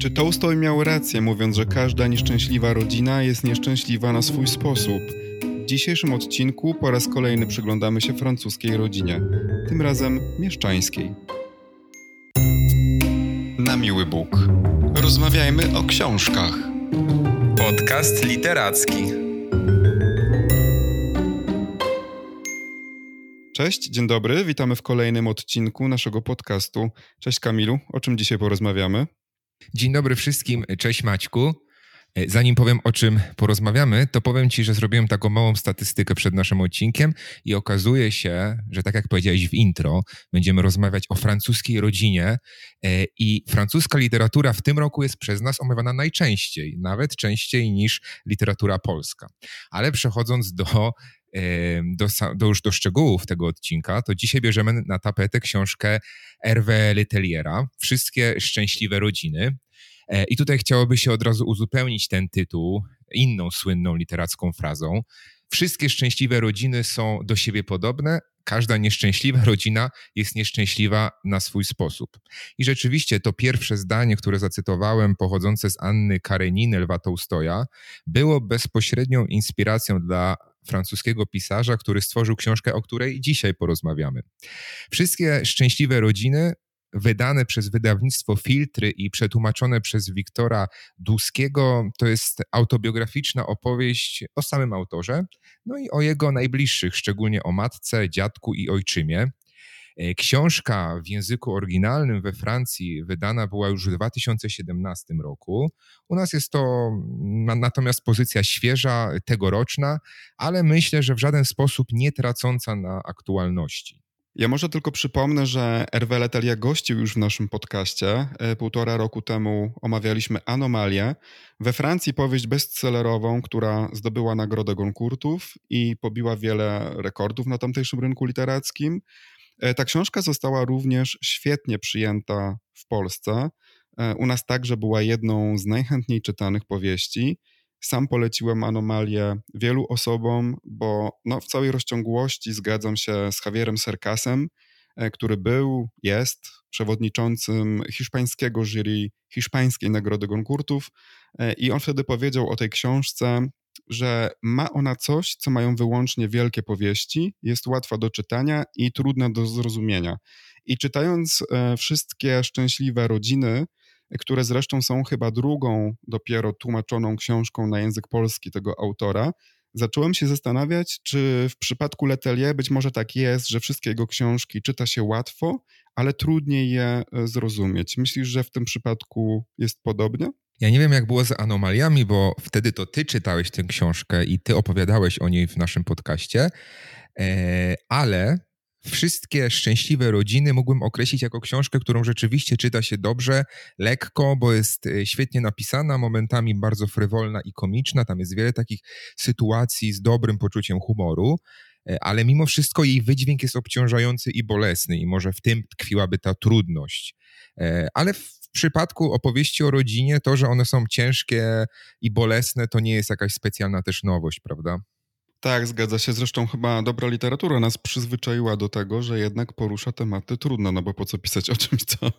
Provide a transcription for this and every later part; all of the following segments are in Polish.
Czy Tolstoj miał rację, mówiąc, że każda nieszczęśliwa rodzina jest nieszczęśliwa na swój sposób? W dzisiejszym odcinku po raz kolejny przyglądamy się francuskiej rodzinie, tym razem mieszczańskiej. Na miły Bóg. Rozmawiajmy o książkach. Podcast literacki. Cześć, dzień dobry, witamy w kolejnym odcinku naszego podcastu. Cześć Kamilu, o czym dzisiaj porozmawiamy? Dzień dobry wszystkim, cześć Maćku. E, zanim powiem o czym porozmawiamy, to powiem Ci, że zrobiłem taką małą statystykę przed naszym odcinkiem i okazuje się, że tak jak powiedziałeś w intro, będziemy rozmawiać o francuskiej rodzinie e, i francuska literatura w tym roku jest przez nas omawiana najczęściej, nawet częściej niż literatura polska. Ale przechodząc do do, do, już do szczegółów tego odcinka, to dzisiaj bierzemy na tapetę książkę Hervé Leteliera, Wszystkie szczęśliwe rodziny. E, I tutaj chciałoby się od razu uzupełnić ten tytuł inną słynną literacką frazą. Wszystkie szczęśliwe rodziny są do siebie podobne, każda nieszczęśliwa rodzina jest nieszczęśliwa na swój sposób. I rzeczywiście to pierwsze zdanie, które zacytowałem, pochodzące z Anny Kareniny Lwa Tołstoja, było bezpośrednią inspiracją dla francuskiego pisarza, który stworzył książkę, o której dzisiaj porozmawiamy. Wszystkie szczęśliwe rodziny wydane przez wydawnictwo Filtry i przetłumaczone przez Wiktora Duskiego. To jest autobiograficzna opowieść o samym autorze, no i o jego najbliższych, szczególnie o matce, dziadku i ojczymie. E, książka w języku oryginalnym we Francji wydana była już w 2017 roku. U nas jest to natomiast pozycja świeża, tegoroczna, ale myślę, że w żaden sposób nie tracąca na aktualności. Ja może tylko przypomnę, że Hervé Letelia gościł już w naszym podcaście. E, półtora roku temu omawialiśmy Anomalię. We Francji powieść bestsellerową, która zdobyła nagrodę Goncourtów i pobiła wiele rekordów na tamtejszym rynku literackim. E, ta książka została również świetnie przyjęta w Polsce. E, u nas także była jedną z najchętniej czytanych powieści. Sam poleciłem anomalię wielu osobom, bo no, w całej rozciągłości zgadzam się z Javierem Serkasem, e, który był, jest przewodniczącym hiszpańskiego jury hiszpańskiej Nagrody Goncourtów i on wtedy powiedział o tej książce, że ma ona coś, co mają wyłącznie wielkie powieści, jest łatwa do czytania i trudna do zrozumienia. I czytając e, wszystkie szczęśliwe rodziny, które zresztą są chyba drugą dopiero tłumaczoną książką na język polski tego autora, zacząłem się zastanawiać, czy w przypadku Letelier być może tak jest, że wszystkie jego książki czyta się łatwo, ale trudniej je e, zrozumieć. Myślisz, że w tym przypadku jest podobnie? Ja nie wiem, jak było z anomaliami, bo wtedy to ty czytałeś tę książkę i ty opowiadałeś o niej w naszym podcaście, e, ale Wszystkie szczęśliwe rodziny mógłbym określić jako książkę, którą rzeczywiście czyta się dobrze, lekko, bo jest e, świetnie napisana, momentami bardzo frywolna i komiczna. Tam jest wiele takich sytuacji z dobrym poczuciem humoru, e, ale mimo wszystko jej wydźwięk jest obciążający i bolesny, i może w tym tkwiłaby ta trudność. Ale w w przypadku opowieści o rodzinie, to, że one są ciężkie i bolesne, to nie jest jakaś specjalna też nowość, prawda? Tak, zgadza się. Zresztą chyba dobra literatura nas przyzwyczaiła do tego, że jednak porusza tematy trudne, no bo po co pisać o czymś, co,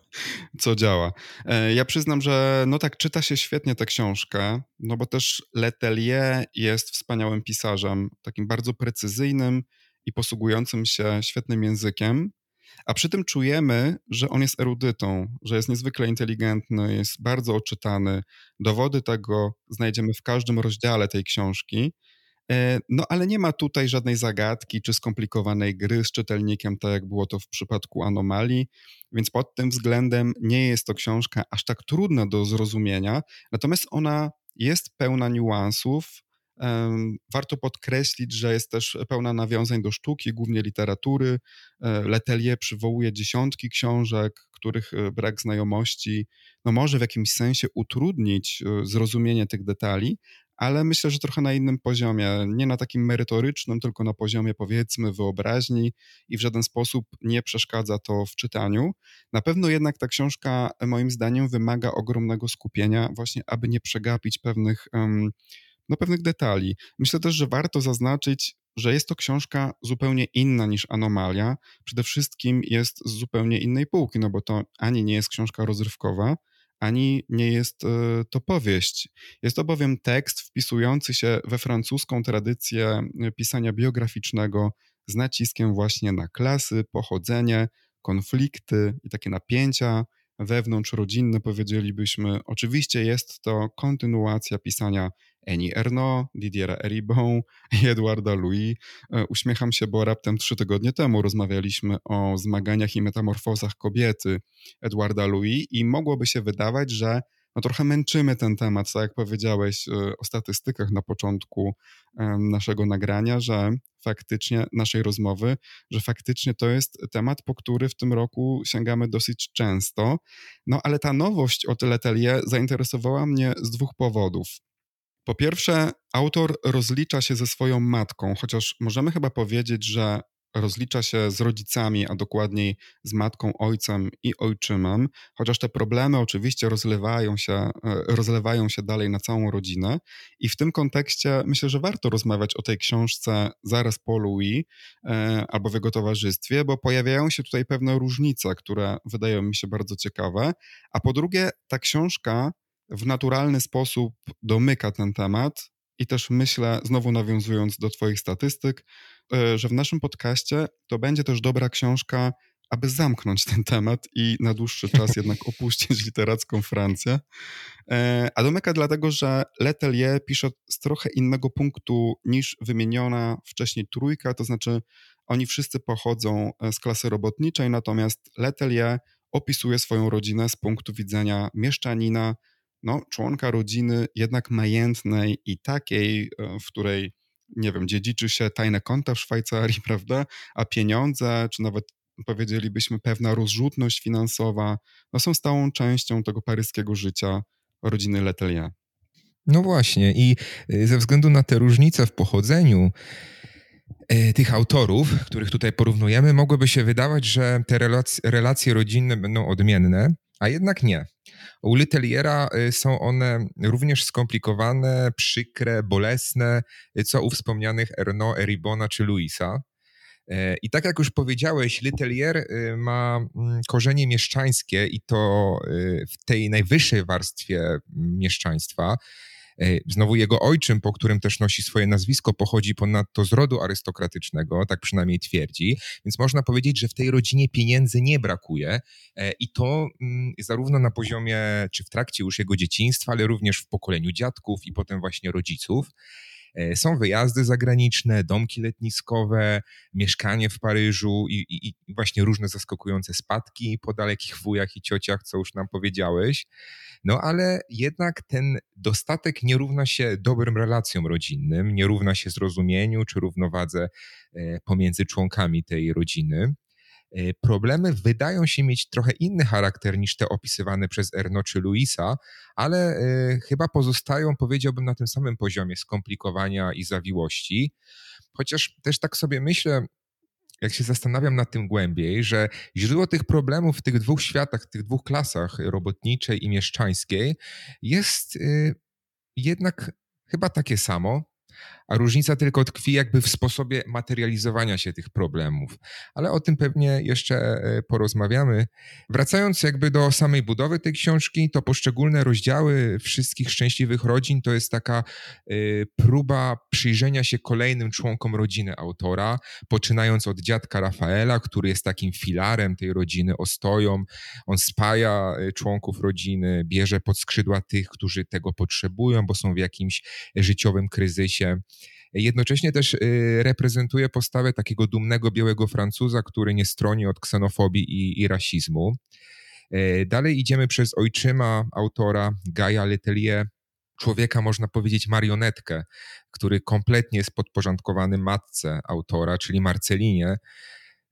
co działa. E, ja przyznam, że no tak, czyta się świetnie tę książkę, no bo też Letelier jest wspaniałym pisarzem, takim bardzo precyzyjnym i posługującym się świetnym językiem. A przy tym czujemy, że on jest erudytą, że jest niezwykle inteligentny, jest bardzo oczytany. Dowody tego znajdziemy w każdym rozdziale tej książki. E, no ale nie ma tutaj żadnej zagadki czy skomplikowanej gry z czytelnikiem, tak jak było to w przypadku Anomalii, więc pod tym względem nie jest to książka aż tak trudna do zrozumienia, natomiast ona jest pełna niuansów, Warto podkreślić, że jest też pełna nawiązań do sztuki, głównie literatury. E, Letelier przywołuje dziesiątki książek, których e, brak znajomości no może w jakimś sensie utrudnić zrozumienie tych detali, ale myślę, że trochę na innym poziomie, nie na takim merytorycznym, tylko na poziomie powiedzmy wyobraźni i w żaden sposób nie przeszkadza to w czytaniu. Na pewno jednak ta książka moim zdaniem wymaga ogromnego skupienia, właśnie aby nie przegapić pewnych no, pewnych detali. Myślę też, że warto zaznaczyć, że jest to książka zupełnie inna niż Anomalia. Przede wszystkim jest z zupełnie innej półki, no bo to ani nie jest książka rozrywkowa, ani nie jest to powieść. Jest to bowiem tekst wpisujący się we francuską tradycję pisania biograficznego z naciskiem właśnie na klasy, pochodzenie, konflikty i takie napięcia wewnątrzrodzinne, powiedzielibyśmy. Oczywiście jest to kontynuacja pisania Eni Ernaux, Didiera Eribon i Edwarda Louis. E, uśmiecham się, bo raptem trzy tygodnie temu rozmawialiśmy o zmaganiach i metamorfozach kobiety Edwarda Louis i mogłoby się wydawać, że no trochę męczymy ten temat, tak jak powiedziałeś e, o statystykach na początku naszego nagrania, że faktycznie, naszej rozmowy, że faktycznie to jest temat, po który w tym roku sięgamy dosyć często. No ale ta nowość od Letelier zainteresowała mnie z dwóch powodów. Po pierwsze, autor rozlicza się ze swoją matką, chociaż możemy chyba powiedzieć, że rozlicza się z rodzicami, a dokładniej z matką, ojcem i ojczymem, chociaż te problemy oczywiście rozlewają się, e, rozlewają się dalej na całą rodzinę. I w tym kontekście myślę, że warto rozmawiać o tej książce zaraz po Louis e, albo w jego towarzystwie, bo pojawiają się tutaj pewne różnice, które wydają mi się bardzo ciekawe. A po drugie, ta książka w naturalny sposób domyka ten temat. I też myślę, znowu nawiązując do Twoich statystyk, e, że w naszym podcaście to będzie też dobra książka, aby zamknąć ten temat i na dłuższy czas jednak opuścić literacką Francję. E, a domyka dlatego, że Letelier pisze z trochę innego punktu niż wymieniona wcześniej trójka, to znaczy oni wszyscy pochodzą e, z klasy robotniczej, natomiast Letelier opisuje swoją rodzinę z punktu widzenia mieszczanina, no, członka rodziny jednak majętnej i takiej, e, w której, nie wiem, dziedziczy się tajne konta w Szwajcarii, prawda, a pieniądze, czy nawet powiedzielibyśmy pewna rozrzutność finansowa, no, są stałą częścią tego paryskiego życia rodziny Letelier. No właśnie i e, ze względu na te różnice w pochodzeniu, e, tych autorów, których tutaj porównujemy, mogłoby się wydawać, że te relacje, relacje rodzinne będą odmienne, a jednak nie. U Liteliera y, są one również skomplikowane, przykre, bolesne, y, co u wspomnianych Erno, Eribona czy Luisa. E, I tak jak już powiedziałeś, Litelier y, ma mm, korzenie mieszczańskie i to w tej najwyższej warstwie mm, mieszczaństwa. E, znowu jego ojczym, po którym też nosi swoje nazwisko, pochodzi ponadto z rodu arystokratycznego, tak przynajmniej twierdzi, więc można powiedzieć, że w tej rodzinie pieniędzy nie brakuje e, i to mm, zarówno na poziomie, czy w trakcie już jego dzieciństwa, ale również w pokoleniu dziadków i potem właśnie rodziców. E, są wyjazdy zagraniczne, domki letniskowe, mieszkanie w Paryżu i, i, i, właśnie różne zaskakujące spadki po dalekich wujach i ciociach, co już nam powiedziałeś. No ale jednak ten dostatek nie równa się dobrym relacjom rodzinnym, nie równa się zrozumieniu czy równowadze e, pomiędzy członkami tej rodziny. E, problemy wydają się mieć trochę inny charakter niż te opisywane przez Erno czy Luisa, ale e, chyba pozostają, powiedziałbym, na tym samym poziomie skomplikowania i zawiłości. Chociaż też tak sobie myślę, jak się zastanawiam nad tym głębiej, że źródło tych problemów w tych dwóch światach, w tych dwóch klasach, robotniczej i mieszczańskiej, jest y, jednak chyba takie samo a różnica tylko tkwi jakby w sposobie materializowania się tych problemów. Ale o tym pewnie jeszcze e, porozmawiamy. Wracając jakby do samej budowy tej książki, to poszczególne rozdziały wszystkich szczęśliwych rodzin to jest taka e, próba przyjrzenia się kolejnym członkom rodziny autora, poczynając od dziadka Rafaela, który jest takim filarem tej rodziny, ostoją. On spaja e, członków rodziny, bierze pod skrzydła tych, którzy tego potrzebują, bo są w jakimś życiowym kryzysie. Jednocześnie też y, reprezentuje postawę takiego dumnego białego Francuza, który nie stroni od ksenofobii i, i rasizmu. E, dalej idziemy przez ojczyma autora Gaia Letelier, człowieka, można powiedzieć, marionetkę, który kompletnie jest podporządkowany matce autora, czyli Marcelinie,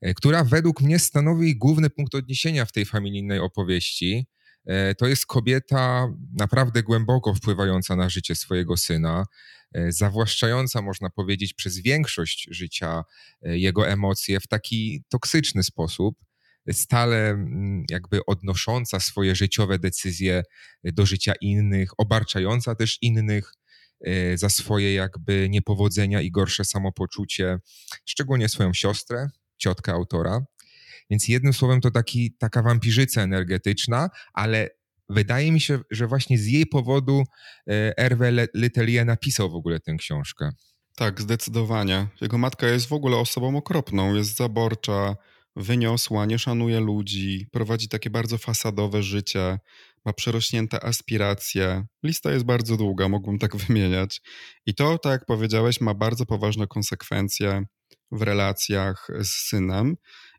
e, która według mnie stanowi główny punkt odniesienia w tej familijnej opowieści. E, to jest kobieta naprawdę głęboko wpływająca na życie swojego syna, zawłaszczająca, można powiedzieć, przez większość życia e, jego emocje w taki toksyczny sposób, stale mm, jakby odnosząca swoje życiowe decyzje do życia innych, obarczająca też innych za swoje jakby niepowodzenia i gorsze samopoczucie, szczególnie swoją siostrę, ciotkę autora. Więc jednym słowem to taki, taka wampirzyca energetyczna, ale wydaje mi się, że właśnie z jej powodu Hervé Letelier napisał w ogóle tę książkę. Tak, zdecydowanie. Jego matka jest w ogóle osobą okropną, jest zaborcza, wyniosła, nie szanuje ludzi, prowadzi takie bardzo fasadowe życie, ma przerośnięte aspiracje. Lista jest bardzo długa, mógłbym tak wymieniać. I to, tak jak powiedziałeś, ma bardzo poważne konsekwencje w relacjach z synem.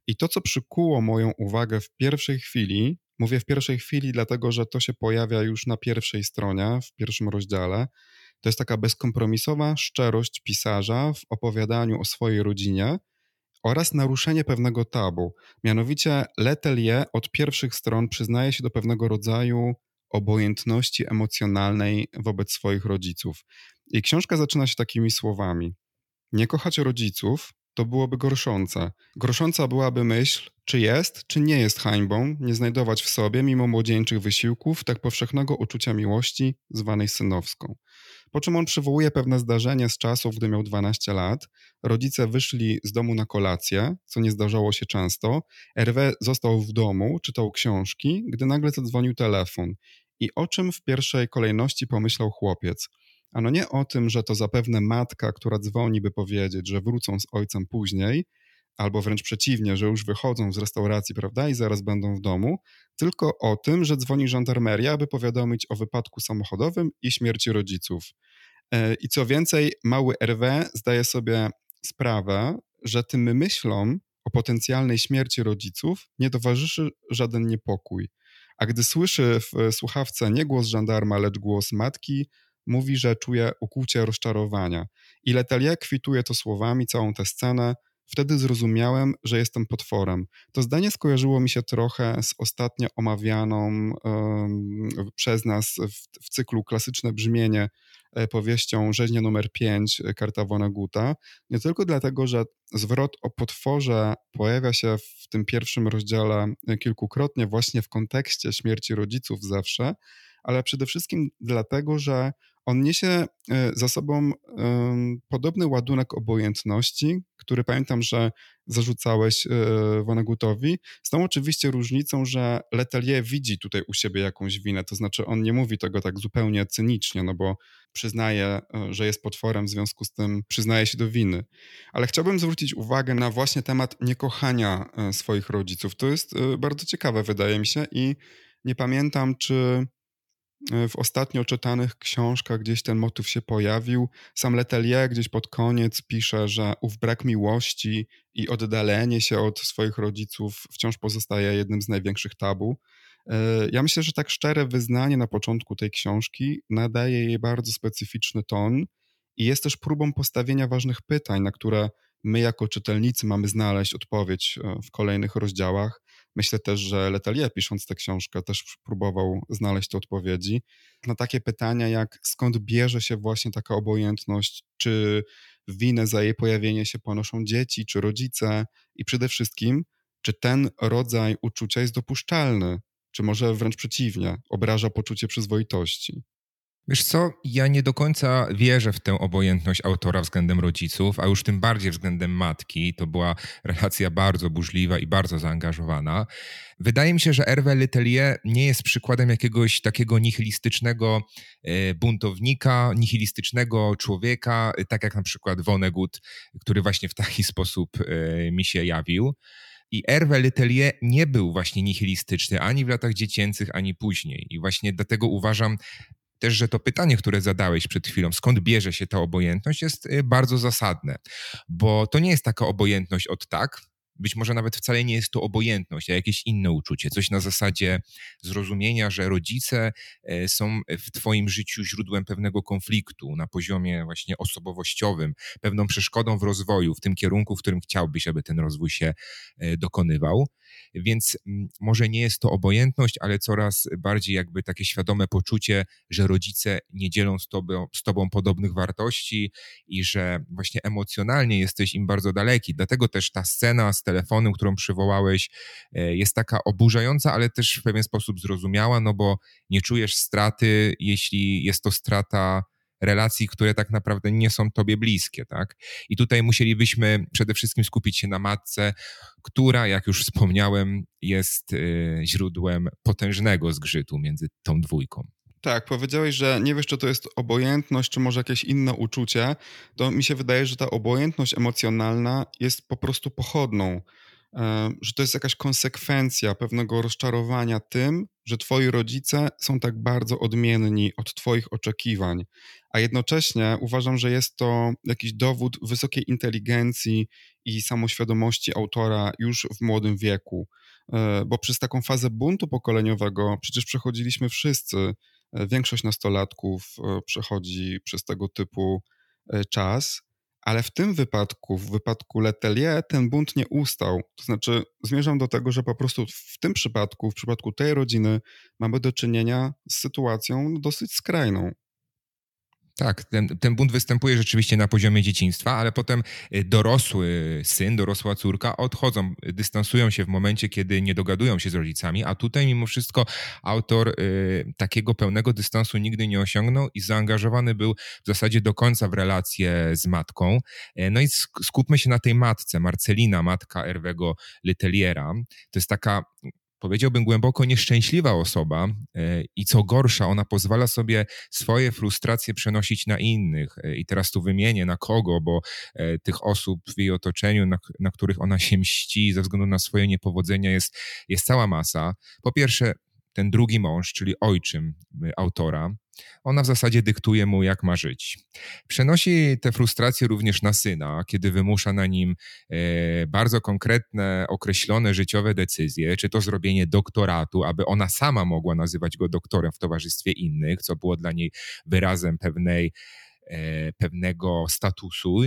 I to, co przykuło moją uwagę w pierwszej chwili, mówię w pierwszej chwili, dlatego że to się pojawia już na pierwszej stronie, w pierwszym rozdziale, to jest taka bezkompromisowa szczerość pisarza w opowiadaniu o swojej rodzinie oraz naruszenie pewnego tabu. Mianowicie Letelier od pierwszych stron przyznaje się do pewnego rodzaju obojętności emocjonalnej wobec swoich rodziców. I książka zaczyna się takimi słowami: Nie kochać rodziców to byłoby gorszące. Gorsząca byłaby myśl, czy jest, czy nie jest hańbą, nie znajdować w sobie, mimo młodzieńczych wysiłków, tak powszechnego uczucia miłości, zwanej synowską. Po czym on przywołuje pewne zdarzenie z czasów, gdy miał 12 lat. Rodzice wyszli z domu na kolację, co nie zdarzało się często. Hervé został w domu, czytał książki, gdy nagle zadzwonił telefon. I o czym w pierwszej kolejności pomyślał chłopiec? Ano nie o tym, że to zapewne matka, która dzwoni, by powiedzieć, że wrócą z ojcem później, albo wręcz przeciwnie, że już wychodzą z restauracji, prawda, i zaraz będą w domu, tylko o tym, że dzwoni żandarmeria, aby powiadomić o wypadku samochodowym i śmierci rodziców. E, I co więcej, mały RW zdaje sobie sprawę, że tym myślom o potencjalnej śmierci rodziców nie towarzyszy żaden niepokój. A gdy słyszy w słuchawce nie głos żandarma, lecz głos matki, mówi, że czuje ukłucie rozczarowania. I Letelier kwituje to słowami, całą tę scenę, Wtedy zrozumiałem, że jestem potworem. To zdanie skojarzyło mi się trochę z ostatnio omawianą przez nas w, w, cyklu klasyczne brzmienie e, powieścią Rzeźnia numer 5 Karta Woneguta. Nie tylko dlatego, że zwrot o potworze pojawia się w tym pierwszym rozdziale kilkukrotnie właśnie w kontekście śmierci rodziców zawsze, ale przede wszystkim dlatego, że on niesie e, za sobą podobny ładunek obojętności, który pamiętam, że zarzucałeś e, Wonegutowi, z tą oczywiście różnicą, że Letelier widzi tutaj u siebie jakąś winę, to znaczy on nie mówi tego tak zupełnie cynicznie, no bo przyznaje, e, że jest potworem, w związku z tym przyznaje się do winy. Ale chciałbym zwrócić uwagę na właśnie temat niekochania swoich rodziców. To jest bardzo ciekawe, wydaje mi się, i nie pamiętam, czy w ostatnio czytanych książkach gdzieś ten motyw się pojawił. Sam Letelier gdzieś pod koniec pisze, że ów brak miłości i oddalenie się od swoich rodziców wciąż pozostaje jednym z największych tabu. E, ja myślę, że tak szczere wyznanie na początku tej książki nadaje jej bardzo specyficzny ton i jest też próbą postawienia ważnych pytań, na które my jako czytelnicy mamy znaleźć odpowiedź e, w kolejnych rozdziałach. Myślę też, że Letelier pisząc tę książkę też próbował znaleźć odpowiedzi na takie pytania jak skąd bierze się właśnie taka obojętność, czy winę za jej pojawienie się ponoszą dzieci czy rodzice i przede wszystkim, czy ten rodzaj uczucia jest dopuszczalny, czy może wręcz przeciwnie, obraża poczucie przyzwoitości. Wiesz co, ja nie do końca wierzę w tę obojętność autora względem rodziców, a już tym bardziej względem matki. To była relacja bardzo burzliwa i bardzo zaangażowana. Wydaje mi się, że Hervé Letelier nie jest przykładem jakiegoś takiego nihilistycznego e, buntownika, nihilistycznego człowieka, tak jak na przykład Vonnegut, który właśnie w taki sposób e, mi się jawił. I Hervé Letelier nie był właśnie nihilistyczny ani w latach dziecięcych, ani później. I właśnie dlatego uważam, też, że to pytanie, które zadałeś przed chwilą, skąd bierze się ta obojętność, jest y, bardzo zasadne, bo to nie jest taka obojętność od tak, być może nawet wcale nie jest to obojętność, a jakieś inne uczucie, coś na zasadzie zrozumienia, że rodzice e, są w Twoim życiu źródłem pewnego konfliktu na poziomie właśnie osobowościowym, pewną przeszkodą w rozwoju, w tym kierunku, w którym chciałbyś, aby ten rozwój się e, dokonywał. Więc mm, może nie jest to obojętność, ale coraz bardziej jakby takie świadome poczucie, że rodzice nie dzielą z tobą, z tobą podobnych wartości i że właśnie emocjonalnie jesteś im bardzo daleki. Dlatego też ta scena z telefonem, którą przywołałeś, e, jest taka oburzająca, ale też w pewien sposób zrozumiała, no bo nie czujesz straty, jeśli jest to strata relacji, które tak naprawdę nie są tobie bliskie, tak? I tutaj musielibyśmy przede wszystkim skupić się na matce, która, jak już wspomniałem, jest y, źródłem potężnego zgrzytu między tą dwójką. Tak, powiedziałeś, że nie wiesz, czy to jest obojętność, czy może jakieś inne uczucie. To mi się wydaje, że ta obojętność emocjonalna jest po prostu pochodną, e, że to jest jakaś konsekwencja pewnego rozczarowania tym, że twoi rodzice są tak bardzo odmienni od twoich oczekiwań. A jednocześnie uważam, że jest to jakiś dowód wysokiej inteligencji i samoświadomości autora już w młodym wieku. E, bo przez taką fazę buntu pokoleniowego przecież przechodziliśmy wszyscy E, większość nastolatków e, przechodzi przez tego typu czas, ale w tym wypadku, w wypadku Letelier, ten bunt nie ustał. To znaczy, zmierzam do tego, że po prostu w tym przypadku, w przypadku tej rodziny, mamy do czynienia z sytuacją dosyć skrajną. Tak, ten, ten bunt występuje rzeczywiście na poziomie dzieciństwa, ale potem y, dorosły syn, dorosła córka odchodzą, dystansują się w momencie, kiedy nie dogadują się z rodzicami, a tutaj mimo wszystko autor y, takiego pełnego dystansu nigdy nie osiągnął i zaangażowany był w zasadzie do końca w relację z matką. Y, no i skupmy się na tej matce, Marcelina, matka Erwego Leteliera. To jest taka powiedziałbym, głęboko nieszczęśliwa osoba e, i co gorsza, ona pozwala sobie swoje frustracje przenosić na innych. E, I teraz tu wymienię na kogo, bo e, tych osób w jej otoczeniu, na, na których ona się mści ze względu na swoje niepowodzenia jest, jest cała masa. Po pierwsze, ten drugi mąż, czyli ojczym autora, ona w zasadzie dyktuje mu, jak ma żyć. Przenosi te frustracje również na syna, kiedy wymusza na nim e, bardzo konkretne, określone życiowe decyzje, czy to zrobienie doktoratu, aby ona sama mogła nazywać go doktorem w towarzystwie innych, co było dla niej wyrazem pewnej e, pewnego statusu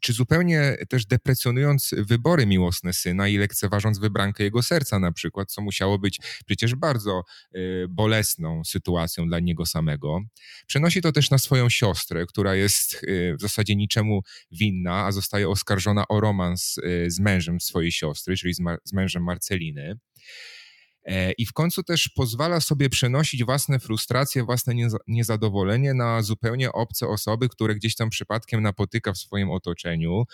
czy zupełnie też deprecjonując wybory miłosne syna i lekceważąc wybrankę jego serca na przykład, co musiało być przecież bardzo y, bolesną sytuacją dla niego samego. Przenosi to też na swoją siostrę, która jest y, w zasadzie niczemu winna, a zostaje oskarżona o romans y, z mężem swojej siostry, czyli z, z mężem Marceliny. E, I w końcu też pozwala sobie przenosić własne frustracje, własne niezadowolenie na zupełnie obce osoby, które gdzieś tam przypadkiem napotyka w swoim otoczeniu.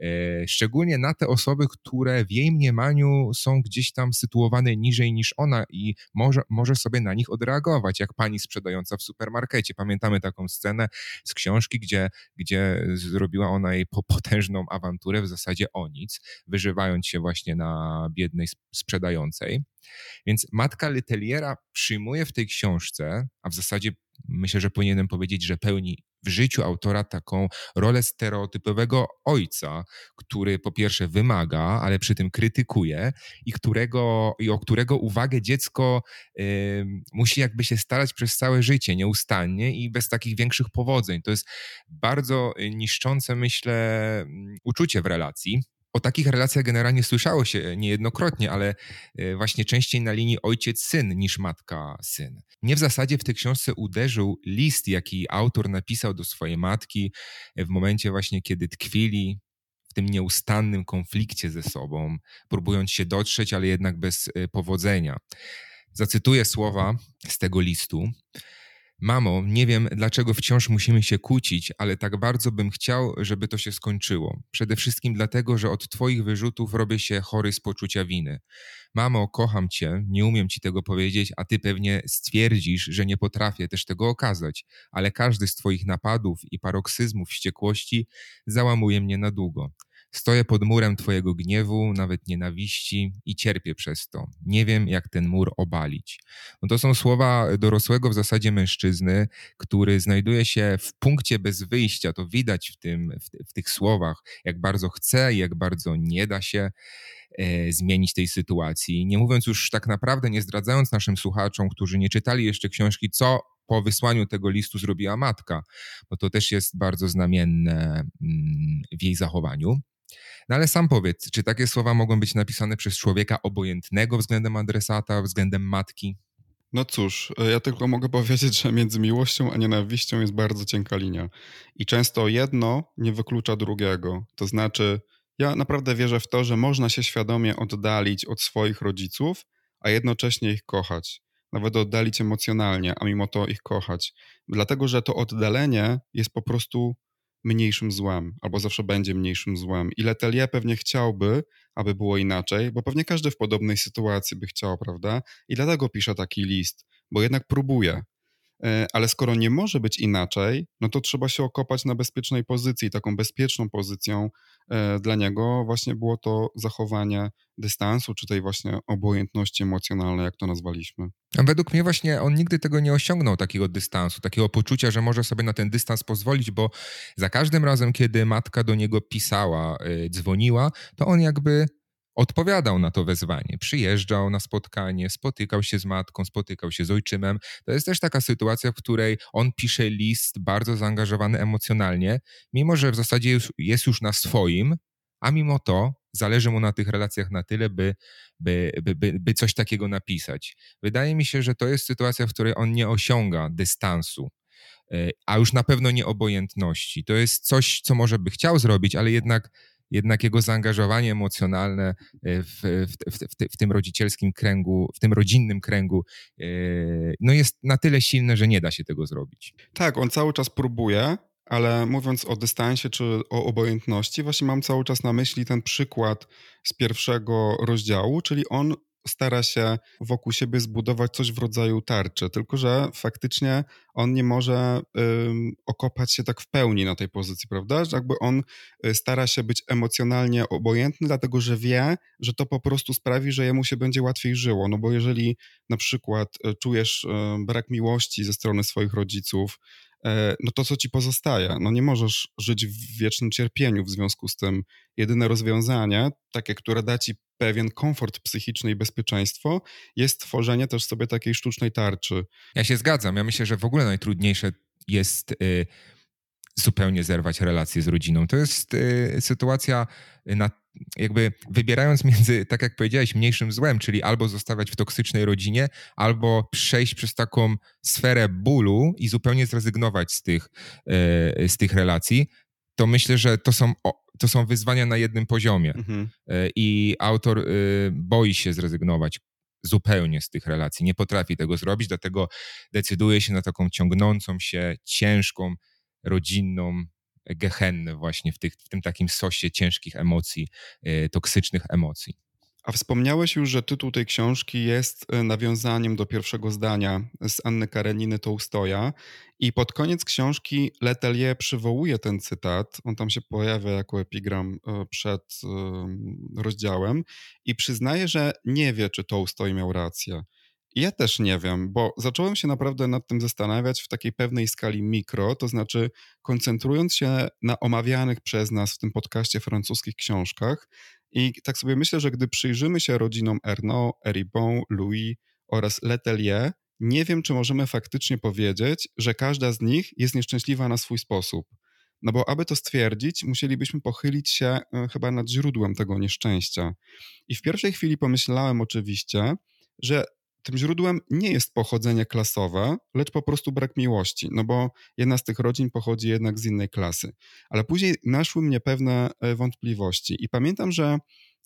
E, szczególnie na te osoby, które w jej mniemaniu są gdzieś tam sytuowane niżej niż ona i może, może sobie na nich odreagować, jak pani sprzedająca w supermarkecie. Pamiętamy taką scenę z książki, gdzie, gdzie zrobiła ona jej potężną awanturę w zasadzie o nic, wyżywając się właśnie na biednej sprzedającej. Więc matka Leteliera przyjmuje w tej książce, a w zasadzie myślę, że powinienem powiedzieć, że pełni w życiu autora taką rolę stereotypowego ojca, który po pierwsze wymaga, ale przy tym krytykuje i, którego, i o którego uwagę dziecko y, musi jakby się starać przez całe życie, nieustannie i bez takich większych powodzeń. To jest bardzo niszczące, myślę, uczucie w relacji. O takich relacjach generalnie słyszało się niejednokrotnie, ale e, właśnie częściej na linii ojciec-syn niż matka-syn. Mnie w zasadzie w tej książce uderzył list, jaki autor napisał do swojej matki w momencie właśnie, kiedy tkwili w tym nieustannym konflikcie ze sobą, próbując się dotrzeć, ale jednak bez e, powodzenia. Zacytuję słowa z tego listu. Mamo, nie wiem, dlaczego wciąż musimy się kłócić, ale tak bardzo bym chciał, żeby to się skończyło. Przede wszystkim dlatego, że od Twoich wyrzutów robię się chory z poczucia winy. Mamo, kocham Cię, nie umiem Ci tego powiedzieć, a Ty pewnie stwierdzisz, że nie potrafię też tego okazać, ale każdy z Twoich napadów i paroksyzmów wściekłości załamuje mnie na długo. Stoję pod murem Twojego gniewu, nawet nienawiści i cierpię przez to. Nie wiem, jak ten mur obalić. No to są słowa dorosłego w zasadzie mężczyzny, który znajduje się w punkcie bez wyjścia. To widać w, tym, w, w tych słowach, jak bardzo chce jak bardzo nie da się e, zmienić tej sytuacji. Nie mówiąc już tak naprawdę, nie zdradzając naszym słuchaczom, którzy nie czytali jeszcze książki, co po wysłaniu tego listu zrobiła matka, bo to też jest bardzo znamienne mm, w jej zachowaniu. No ale sam powiedz, czy takie słowa mogą być napisane przez człowieka obojętnego względem adresata, względem matki? No cóż, ja tylko mogę powiedzieć, że między miłością a nienawiścią jest bardzo cienka linia. I często jedno nie wyklucza drugiego. To znaczy, ja naprawdę wierzę w to, że można się świadomie oddalić od swoich rodziców, a jednocześnie ich kochać. nawet oddalić emocjonalnie, a mimo to ich kochać. Dlatego, że to oddalenie jest po prostu mniejszym złem, albo zawsze będzie mniejszym złem. I Letelier pewnie chciałby, aby było inaczej, bo pewnie każdy w podobnej sytuacji by chciał, prawda? I dlatego pisze taki list, bo jednak próbuje. E, ale skoro nie może być inaczej, no to trzeba się okopać na bezpiecznej pozycji. Taką bezpieczną pozycją e, dla niego właśnie było to zachowanie dystansu, czy tej właśnie obojętności emocjonalnej, jak to nazwaliśmy. A według mnie właśnie on nigdy tego nie osiągnął, takiego dystansu, takiego poczucia, że może sobie na ten dystans pozwolić, bo za każdym razem, kiedy matka do niego pisała, e, dzwoniła, to on jakby odpowiadał na to wezwanie. Przyjeżdżał na spotkanie, spotykał się z matką, spotykał się z ojczymem. To jest też taka sytuacja, w której on pisze list bardzo zaangażowany emocjonalnie, mimo że w zasadzie jest już na swoim, a mimo to zależy mu na tych relacjach na tyle, by, by, by, by, coś takiego napisać. Wydaje mi się, że to jest sytuacja, w której on nie osiąga dystansu e, a już na pewno nie obojętności. To jest coś, co może by chciał zrobić, ale jednak jednak jego zaangażowanie emocjonalne e, w, w, w, w, tym rodzicielskim kręgu, w tym rodzinnym kręgu, e, no jest na tyle silne, że nie da się tego zrobić. Tak, on cały czas próbuje, ale mówiąc o dystansie czy o obojętności, właśnie mam cały czas na myśli ten przykład z pierwszego rozdziału, czyli on stara się wokół siebie zbudować coś w rodzaju tarczy, tylko że faktycznie on nie może okopać się tak w pełni na tej pozycji, prawda? Że jakby on y, stara się być emocjonalnie obojętny, dlatego że wie, że to po prostu sprawi, że jemu się będzie łatwiej żyło. No bo jeżeli na przykład y, czujesz y, brak miłości ze strony swoich rodziców, no to co ci pozostaje? No nie możesz żyć w wiecznym cierpieniu w związku z tym. Jedyne rozwiązanie, takie, które da ci pewien komfort psychiczny i bezpieczeństwo, jest tworzenie też sobie takiej sztucznej tarczy. Ja się zgadzam. Ja myślę, że w ogóle najtrudniejsze jest y, zupełnie zerwać relacje z rodziną. To jest y, sytuacja na jakby wybierając między, tak jak powiedziałeś, mniejszym złem, czyli albo zostawiać w toksycznej rodzinie, albo przejść przez taką sferę bólu i zupełnie zrezygnować z tych, e, z tych relacji, to myślę, że to są, to są wyzwania na jednym poziomie. Mhm. E, I autor e, boi się zrezygnować zupełnie z tych relacji, nie potrafi tego zrobić, dlatego decyduje się na taką ciągnącą się, ciężką, rodzinną gehennę właśnie w, tych, w tym takim sosie ciężkich emocji, e, toksycznych emocji. A wspomniałeś już, że tytuł tej książki jest e, nawiązaniem do pierwszego zdania z Anny Kareniny Tołstoja i pod koniec książki Letelier przywołuje ten cytat, on tam się pojawia jako epigram e, przed rozdziałem i przyznaje, że nie wie, czy Tołstoj miał rację. Ja też nie wiem, bo zacząłem się naprawdę nad tym zastanawiać w takiej pewnej skali mikro, to znaczy koncentrując się na omawianych przez nas w tym podcaście francuskich książkach. I tak sobie myślę, że gdy przyjrzymy się rodzinom Ernaud, Eribon, Louis oraz Letelier, nie wiem, czy możemy faktycznie powiedzieć, że każda z nich jest nieszczęśliwa na swój sposób. No bo aby to stwierdzić, musielibyśmy pochylić się e, chyba nad źródłem tego nieszczęścia. I w pierwszej chwili pomyślałem oczywiście, że tym źródłem nie jest pochodzenie klasowe, lecz po prostu brak miłości, no bo jedna z tych rodzin pochodzi jednak z innej klasy. Ale później naszły mnie pewne e, wątpliwości i pamiętam, że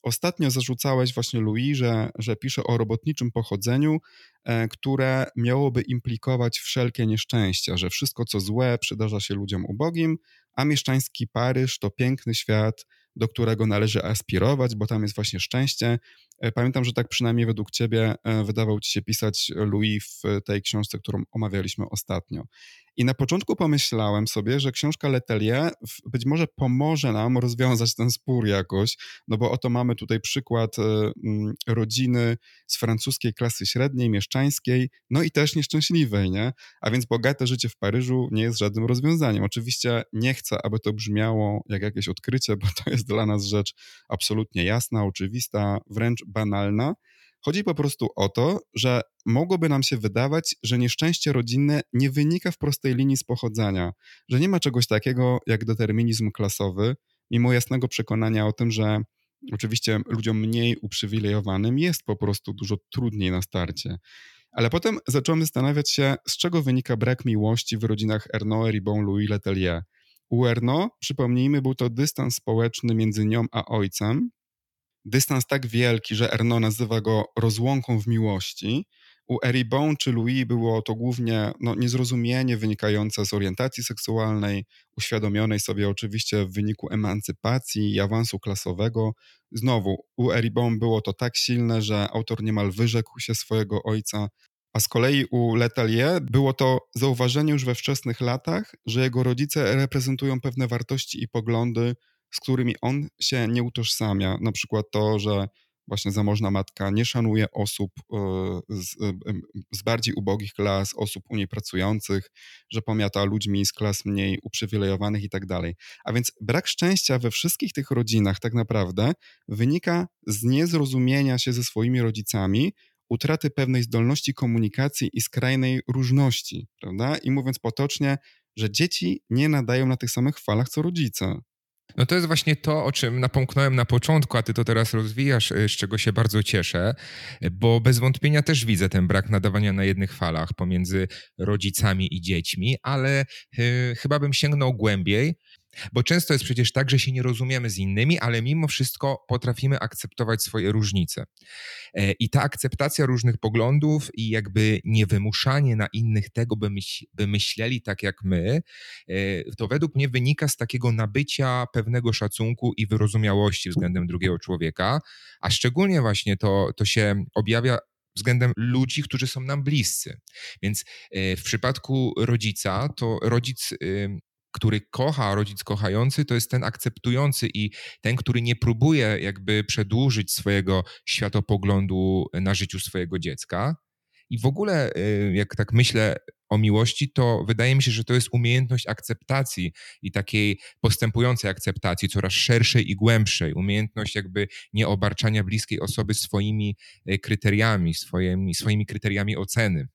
ostatnio zarzucałeś właśnie Louis, że, że pisze o robotniczym pochodzeniu, e, które miałoby implikować wszelkie nieszczęścia, że wszystko co złe przydarza się ludziom ubogim, a mieszczański Paryż to piękny świat, do którego należy aspirować, bo tam jest właśnie szczęście. E, pamiętam, że tak przynajmniej według ciebie e, wydawał ci się pisać Louis w tej książce, którą omawialiśmy ostatnio. I na początku pomyślałem sobie, że książka Letelier być może pomoże nam rozwiązać ten spór jakoś, no bo oto mamy tutaj przykład e, rodziny z francuskiej klasy średniej, mieszczańskiej, no i też nieszczęśliwej, nie? A więc bogate życie w Paryżu nie jest żadnym rozwiązaniem. Oczywiście nie chcę, aby to brzmiało jak jakieś odkrycie, bo to jest dla nas rzecz absolutnie jasna, oczywista, wręcz banalna, Chodzi po prostu o to, że mogłoby nam się wydawać, że nieszczęście rodzinne nie wynika w prostej linii z pochodzenia, że nie ma czegoś takiego jak determinizm klasowy, mimo jasnego przekonania o tym, że oczywiście ludziom mniej uprzywilejowanym jest po prostu dużo trudniej na starcie. Ale potem zacząłem zastanawiać się, z czego wynika brak miłości w rodzinach Ernaud, Ribon, Louis Letelier. U Ernaud, przypomnijmy, był to dystans społeczny między nią a ojcem, dystans tak wielki, że Erno nazywa go rozłąką w miłości. U Eribon czy Louis było to głównie no, niezrozumienie wynikające z orientacji seksualnej, uświadomionej sobie oczywiście w wyniku emancypacji i awansu klasowego. Znowu, u Eribon było to tak silne, że autor niemal wyrzekł się swojego ojca, a z kolei u Letelier było to zauważenie już we wczesnych latach, że jego rodzice reprezentują pewne wartości i poglądy, z którymi on się nie utożsamia. Na przykład to, że właśnie zamożna matka nie szanuje osób e, z, e, z, bardziej ubogich klas, osób u niej pracujących, że pomiata ludźmi z klas mniej uprzywilejowanych i tak dalej. A więc brak szczęścia we wszystkich tych rodzinach tak naprawdę wynika z niezrozumienia się ze swoimi rodzicami, utraty pewnej zdolności komunikacji i skrajnej różności, prawda? I mówiąc potocznie, że dzieci nie nadają na tych samych falach co rodzice. No to jest właśnie to, o czym napomknąłem na początku, a ty to teraz rozwijasz, y, z czego się bardzo cieszę, bo bez wątpienia też widzę ten brak nadawania na jednych falach pomiędzy rodzicami i dziećmi, ale y, chyba bym sięgnął głębiej bo często jest przecież tak, że się nie rozumiemy z innymi, ale mimo wszystko potrafimy akceptować swoje różnice. E, I ta akceptacja różnych poglądów i jakby niewymuszanie na innych tego, by, myśl, by myśleli tak jak my, e, to według mnie wynika z takiego nabycia pewnego szacunku i wyrozumiałości względem drugiego człowieka, a szczególnie właśnie to, to się objawia względem ludzi, którzy są nam bliscy. Więc e, w przypadku rodzica, to rodzic który kocha, rodzic kochający, to jest ten akceptujący i ten, który nie próbuje jakby przedłużyć swojego światopoglądu na życiu swojego dziecka. I w ogóle, y, jak tak myślę o miłości, to wydaje mi się, że to jest umiejętność akceptacji i takiej postępującej akceptacji, coraz szerszej i głębszej. Umiejętność jakby nieobarczania bliskiej osoby swoimi y, kryteriami, swoimi, swoimi kryteriami oceny.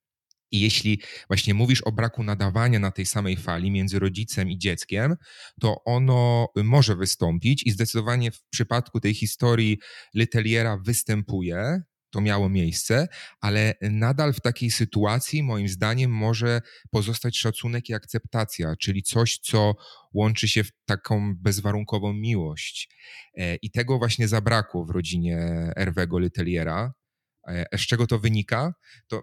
I jeśli właśnie mówisz o braku nadawania na tej samej fali między rodzicem i dzieckiem, to ono może wystąpić i zdecydowanie w przypadku tej historii Leteliera występuje, to miało miejsce, ale nadal w takiej sytuacji, moim zdaniem, może pozostać szacunek i akceptacja, czyli coś, co łączy się w taką bezwarunkową miłość. E, I tego właśnie zabrakło w rodzinie Erwego Leteliera. E, z czego to wynika? To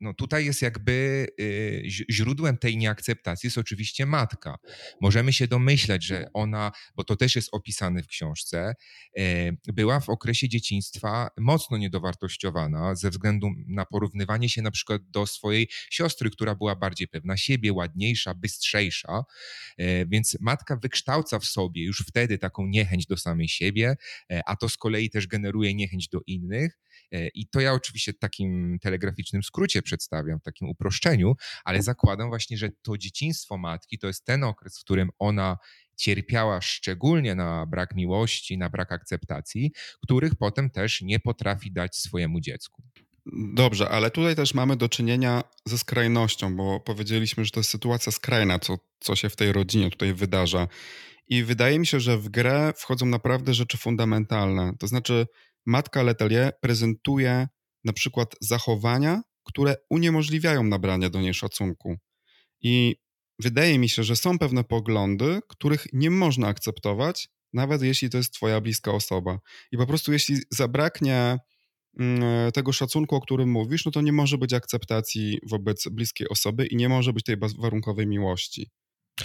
no tutaj jest jakby y, źródłem tej nieakceptacji jest oczywiście matka. Możemy się domyśleć, że ona, bo to też jest opisane w książce, e, była w okresie dzieciństwa mocno niedowartościowana ze względu na porównywanie się na przykład do swojej siostry, która była bardziej pewna siebie, ładniejsza, bystrzejsza. E, więc matka wykształca w sobie już wtedy taką niechęć do samej siebie, e, a to z kolei też generuje niechęć do innych. I to ja oczywiście w takim telegraficznym skrócie przedstawiam, w takim uproszczeniu, ale zakładam właśnie, że to dzieciństwo matki to jest ten okres, w którym ona cierpiała szczególnie na brak miłości, na brak akceptacji, których potem też nie potrafi dać swojemu dziecku. Dobrze, ale tutaj też mamy do czynienia ze skrajnością, bo powiedzieliśmy, że to jest sytuacja skrajna, co, co się w tej rodzinie tutaj wydarza. I wydaje mi się, że w grę wchodzą naprawdę rzeczy fundamentalne. To znaczy, matka Letelier prezentuje na przykład zachowania, które uniemożliwiają nabranie do niej szacunku. I wydaje mi się, że są pewne poglądy, których nie można akceptować, nawet jeśli to jest Twoja bliska osoba. I po prostu, jeśli zabraknie mm, tego szacunku, o którym mówisz, no to nie może być akceptacji wobec bliskiej osoby i nie może być tej warunkowej miłości.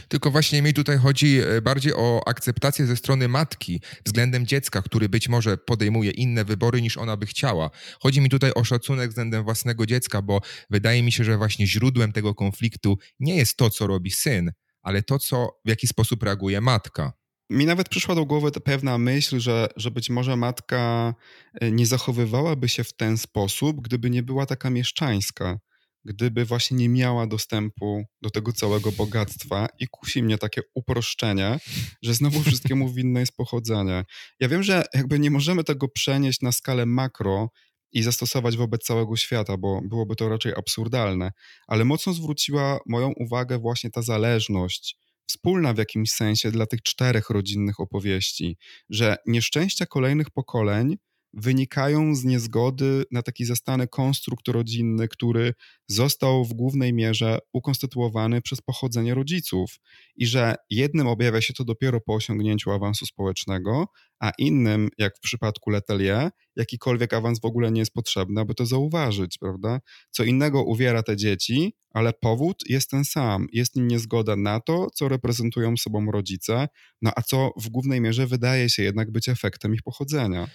Tylko właśnie mi tutaj chodzi e, bardziej o akceptację ze strony matki względem dziecka, który być może podejmuje inne wybory niż ona by chciała. Chodzi mi tutaj o szacunek względem własnego dziecka, bo wydaje mi się, że właśnie źródłem tego konfliktu nie jest to, co robi syn, ale to, co, w jaki sposób reaguje matka. Mi nawet przyszła do głowy pewna myśl, że, że być może matka e, nie zachowywałaby się w ten sposób, gdyby nie była taka mieszczańska gdyby właśnie nie miała dostępu do tego całego bogactwa i kusi mnie takie uproszczenie, że znowu wszystkiemu winne jest pochodzenie. Ja wiem, że jakby nie możemy tego przenieść na skalę makro i zastosować wobec całego świata, bo byłoby to raczej absurdalne, ale mocno zwróciła moją uwagę właśnie ta zależność, wspólna w jakimś sensie dla tych czterech rodzinnych opowieści, że nieszczęścia kolejnych pokoleń wynikają z niezgody na taki zastany konstrukt rodzinny, który został w głównej mierze ukonstytuowany przez pochodzenie rodziców i że jednym objawia się to dopiero po osiągnięciu awansu społecznego, a innym, jak w przypadku Letelier, jakikolwiek awans w ogóle nie jest potrzebny, aby to zauważyć, prawda? Co innego uwiera te dzieci, ale powód jest ten sam. Jest nim niezgoda na to, co reprezentują sobą rodzice, no a co w głównej mierze wydaje się jednak być efektem ich pochodzenia.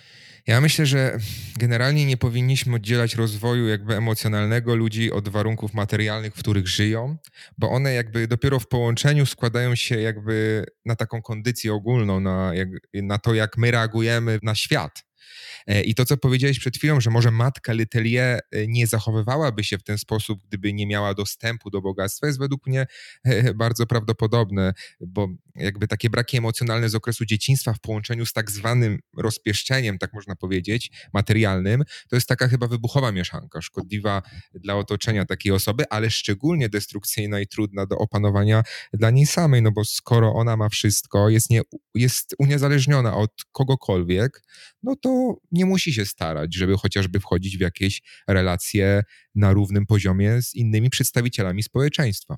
Ja myślę, że generalnie nie powinniśmy oddzielać rozwoju jakby emocjonalnego ludzi od warunków materialnych, w których żyją, bo one jakby dopiero w połączeniu składają się jakby na taką kondycję ogólną, na, jak, na to, jak my reagujemy na świat. E, I to, co powiedziałeś przed chwilą, że może matka Letelier e, nie zachowywałaby się w ten sposób, gdyby nie miała dostępu do bogactwa, jest według mnie e, bardzo prawdopodobne, bo jakby takie braki emocjonalne z okresu dzieciństwa w połączeniu z tak zwanym rozpieszczeniem, tak można powiedzieć, materialnym, to jest taka chyba wybuchowa mieszanka, szkodliwa dla otoczenia takiej osoby, ale szczególnie destrukcyjna i trudna do opanowania dla niej samej, no bo skoro ona ma wszystko, jest, nie, jest uniezależniona od kogokolwiek, no to nie musi się starać, żeby chociażby wchodzić w jakieś relacje na równym poziomie z innymi przedstawicielami społeczeństwa.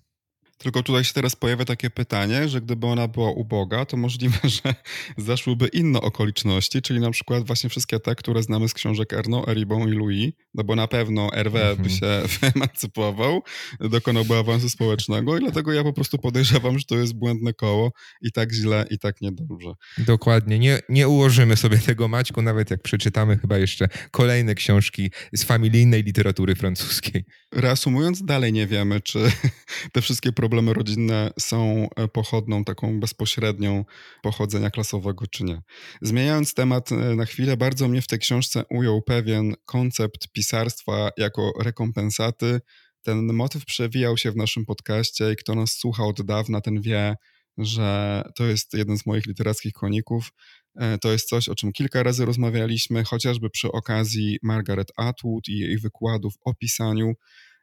Tylko tutaj się teraz pojawia takie pytanie, że gdyby ona była uboga, to możliwe, że zaszłyby inne okoliczności, czyli na przykład właśnie wszystkie te, które znamy z książek Erno, Eribon i Louis, no bo na pewno Hervé by mhm. się wyemancypował, dokonałby awansu społecznego i dlatego ja po prostu podejrzewam, że to jest błędne koło i tak źle, i tak niedobrze. Dokładnie. Nie, nie ułożymy sobie tego, Maćku, nawet jak przeczytamy chyba jeszcze kolejne książki z familijnej literatury francuskiej. Reasumując, dalej nie wiemy, czy te wszystkie problemy problemy rodzinne są e, pochodną taką bezpośrednią pochodzenia klasowego, czy nie. Zmieniając temat e, na chwilę, bardzo mnie w tej książce ujął pewien koncept pisarstwa jako rekompensaty. Ten motyw przewijał się w naszym podcaście i kto nas słucha od dawna, ten wie, że to jest jeden z moich literackich koników. E, to jest coś, o czym kilka razy rozmawialiśmy, chociażby przy okazji Margaret Atwood i jej wykładów o pisaniu.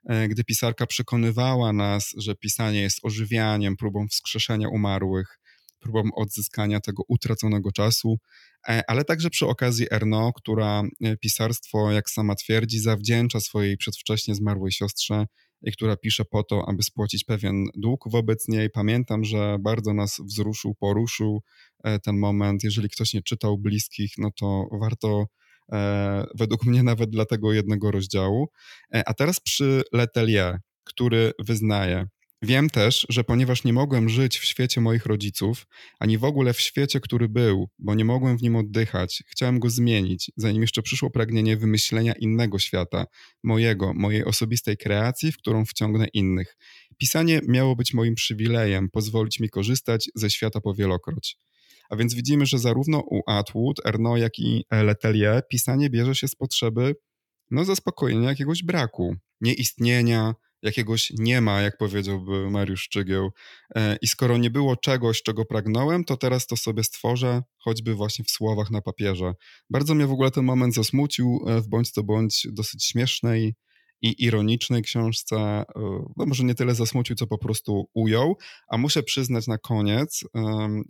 E, gdy pisarka przekonywała nas, że pisanie jest ożywianiem, próbą wskrzeszenia umarłych, próbą odzyskania tego utraconego czasu, e, ale także przy okazji Erno, która e, pisarstwo, jak sama twierdzi, zawdzięcza swojej przedwcześnie zmarłej siostrze i która pisze po to, aby spłacić pewien dług wobec niej. Pamiętam, że bardzo nas wzruszył, poruszył ten moment. Jeżeli ktoś nie czytał bliskich, no to warto według mnie nawet dla tego jednego rozdziału. E, a teraz przy Letelier, który wyznaje, Wiem też, że ponieważ nie mogłem żyć w świecie moich rodziców, ani w ogóle w świecie, który był, bo nie mogłem w nim oddychać, chciałem go zmienić, zanim jeszcze przyszło pragnienie wymyślenia innego świata, mojego, mojej osobistej kreacji, w którą wciągnę innych. Pisanie miało być moim przywilejem, pozwolić mi korzystać ze świata powielokroć. A więc widzimy, że zarówno u Atwood, Erno, jak i Letelier pisanie bierze się z potrzeby no, zaspokojenia jakiegoś braku, nieistnienia, jakiegoś nie ma, jak powiedziałby Mariusz Szczygieł. E, I skoro nie było czegoś, czego pragnąłem, to teraz to sobie stworzę, choćby właśnie w słowach na papierze. Bardzo mnie w ogóle ten moment zasmucił, e, w bądź to bądź dosyć śmiesznej i ironicznej książce, e, no może nie tyle zasmucił, co po prostu ujął, a muszę przyznać na koniec,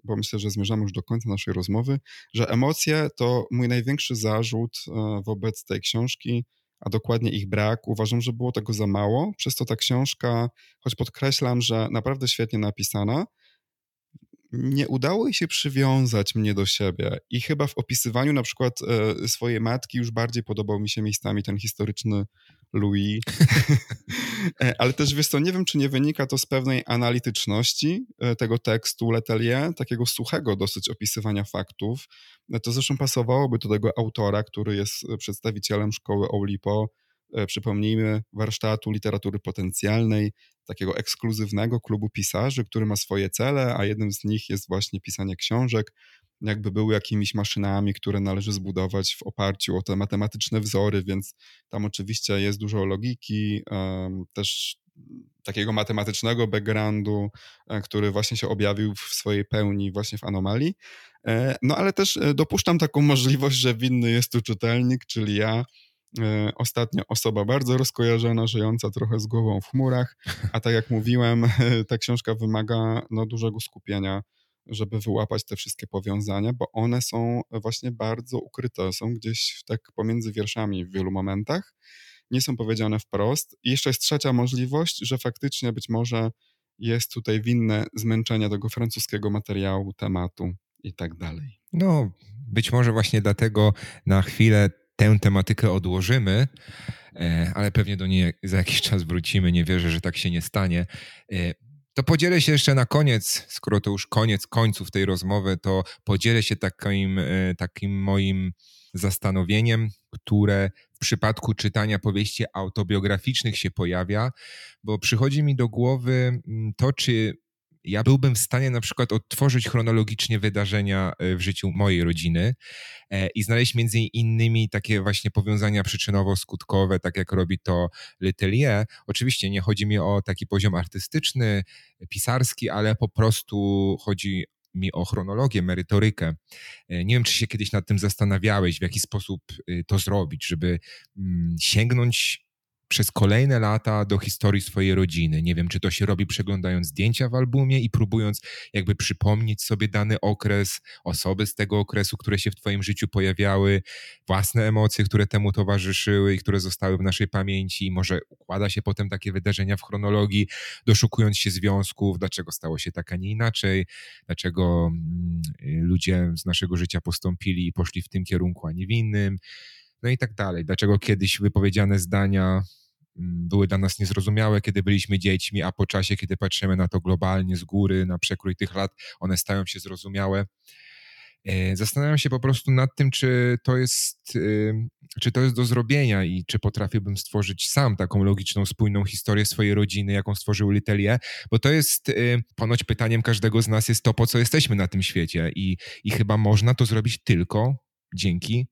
bo myślę, że zmierzamy już do końca naszej rozmowy, że emocje to mój największy zarzut e, wobec tej książki, a dokładnie ich brak. Uważam, że było tego za mało, przez to ta książka, choć podkreślam, że naprawdę świetnie napisana, nie udało jej się przywiązać mnie do siebie i chyba w opisywaniu na przykład e, swojej matki już bardziej podobał mi się miejscami ten historyczny Louis. E, ale też wiesz co, nie wiem, czy nie wynika to z pewnej analityczności e, tego tekstu Letelier, takiego suchego dosyć opisywania faktów. E, to zresztą pasowałoby do tego autora, który jest przedstawicielem szkoły Oulipo, przypomnijmy, warsztatu literatury potencjalnej, takiego ekskluzywnego klubu pisarzy, który ma swoje cele, a jednym z nich jest właśnie pisanie książek, jakby były jakimiś maszynami, które należy zbudować w oparciu o te matematyczne wzory, więc tam oczywiście jest dużo logiki, też takiego matematycznego backgroundu, e, który właśnie się objawił w swojej pełni właśnie w anomalii. E, no ale też e, dopuszczam taką możliwość, że winny jest tu czytelnik, czyli ja, ostatnio osoba bardzo rozkojarzona, żyjąca trochę z głową w chmurach, a tak jak mówiłem, ta książka wymaga no, dużego skupienia żeby wyłapać te wszystkie powiązania, bo one są właśnie bardzo ukryte, są gdzieś tak pomiędzy wierszami w wielu momentach, nie są powiedziane wprost. I jeszcze jest trzecia możliwość, że faktycznie być może jest tutaj winne zmęczenie tego francuskiego materiału, tematu. i tak dalej. No, być może właśnie dlatego na chwilę tę tematykę odłożymy, e, ale pewnie do niej za jakiś czas wrócimy. Nie wierzę, że tak się nie stanie. E, to podzielę się jeszcze na koniec, skoro to już koniec końców tej rozmowy, to podzielę się takim, e, takim moim zastanowieniem, które w przypadku czytania powieści autobiograficznych się pojawia, bo przychodzi mi do głowy mm, to, czy ja byłbym w stanie na przykład odtworzyć chronologicznie wydarzenia e, w życiu mojej rodziny e, i znaleźć między innymi takie właśnie powiązania przyczynowo-skutkowe, tak jak robi to Letelier. Oczywiście nie chodzi mi o taki poziom artystyczny, pisarski, ale po prostu chodzi mi o chronologię, merytorykę. E, nie wiem, czy się kiedyś nad tym zastanawiałeś, w jaki sposób y, to zrobić, żeby mm, sięgnąć przez kolejne lata do historii swojej rodziny. Nie wiem, czy to się robi przeglądając zdjęcia w albumie i próbując jakby przypomnieć sobie dany okres, osoby z tego okresu, które się w Twoim życiu pojawiały, własne emocje, które temu towarzyszyły i które zostały w naszej pamięci. I może układa się potem takie wydarzenia w chronologii, doszukując się związków, dlaczego stało się tak, a nie inaczej, dlaczego mm, ludzie z naszego życia postąpili i poszli w tym kierunku, a nie w innym no i tak dalej. Dlaczego kiedyś wypowiedziane zdania były dla nas niezrozumiałe, kiedy byliśmy dziećmi, a po czasie, kiedy patrzymy na to globalnie z góry, na przekrój tych lat, one stają się zrozumiałe. E, zastanawiam się po prostu nad tym, czy to jest, czy to jest do zrobienia i czy potrafiłbym stworzyć sam taką logiczną, spójną historię swojej rodziny, jaką stworzył Litelier, bo to jest ponoć pytaniem każdego z nas jest to, po co jesteśmy na tym świecie i, i chyba można to zrobić tylko dzięki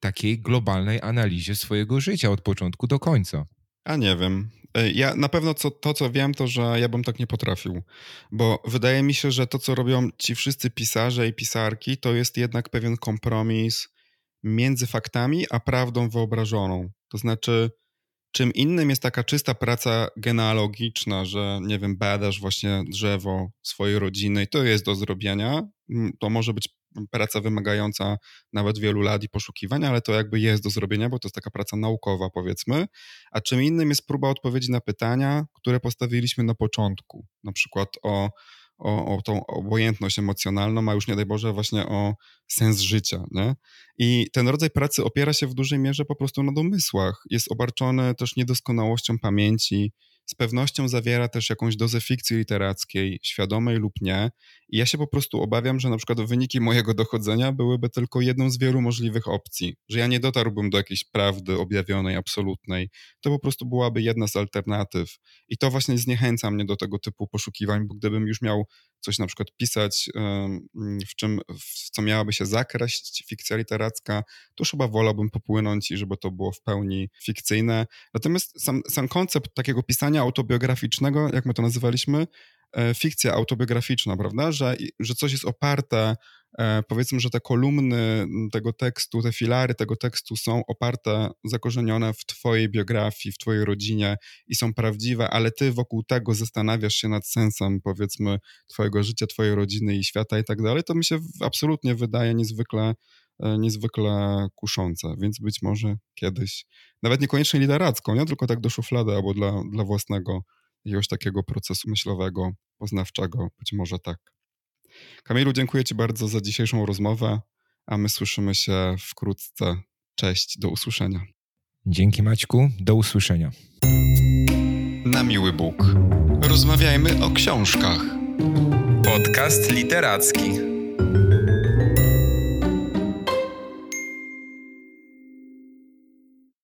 takiej globalnej analizie swojego życia od początku do końca. A nie wiem. E, ja na pewno co, to, co wiem, to że ja bym tak nie potrafił. Bo wydaje mi się, że to, co robią ci wszyscy pisarze i pisarki, to jest jednak pewien kompromis między faktami a prawdą wyobrażoną. To znaczy, czym innym jest taka czysta praca genealogiczna, że nie wiem, badasz właśnie drzewo swojej rodziny i to jest do zrobienia. To może być praca wymagająca nawet wielu lat i poszukiwania, ale to jakby jest do zrobienia, bo to jest taka praca naukowa, powiedzmy. A czym innym jest próba odpowiedzi na pytania, które postawiliśmy na początku, na przykład o, o, o tą obojętność emocjonalną, a już nie daj Boże właśnie o sens życia. Nie? I ten rodzaj pracy opiera się w dużej mierze po prostu na domysłach. Jest obarczony też niedoskonałością pamięci, z pewnością zawiera też jakąś dozę fikcji literackiej, świadomej lub nie. I ja się po prostu obawiam, że na przykład wyniki mojego dochodzenia byłyby tylko jedną z wielu możliwych opcji, że ja nie dotarłbym do jakiejś prawdy objawionej, absolutnej. To po prostu byłaby jedna z alternatyw. I to właśnie zniechęca mnie do tego typu poszukiwań, bo gdybym już miał coś na przykład pisać, w czym, w co miałaby się zakreślić fikcja literacka, to już chyba wolałbym popłynąć i żeby to było w pełni fikcyjne. Natomiast sam, sam koncept takiego pisania autobiograficznego, jak my to nazywaliśmy, fikcja autobiograficzna, prawda? Że, że coś jest oparte, e, powiedzmy, że te kolumny tego tekstu, te filary tego tekstu są oparte, zakorzenione w Twojej biografii, w Twojej rodzinie i są prawdziwe, ale Ty wokół tego zastanawiasz się nad sensem, powiedzmy, Twojego życia, Twojej rodziny i świata i tak dalej, to mi się absolutnie wydaje niezwykle e, niezwykle kuszące, więc być może kiedyś, nawet niekoniecznie literacką, nie tylko tak do szuflady albo dla, dla własnego jakiegoś takiego procesu myślowego, poznawczego, być może tak. Kamilu, dziękuję Ci bardzo za dzisiejszą rozmowę, a my słyszymy się wkrótce. Cześć, do usłyszenia. Dzięki Maćku, do usłyszenia. Na miły Bóg. Rozmawiajmy o książkach. Podcast literacki.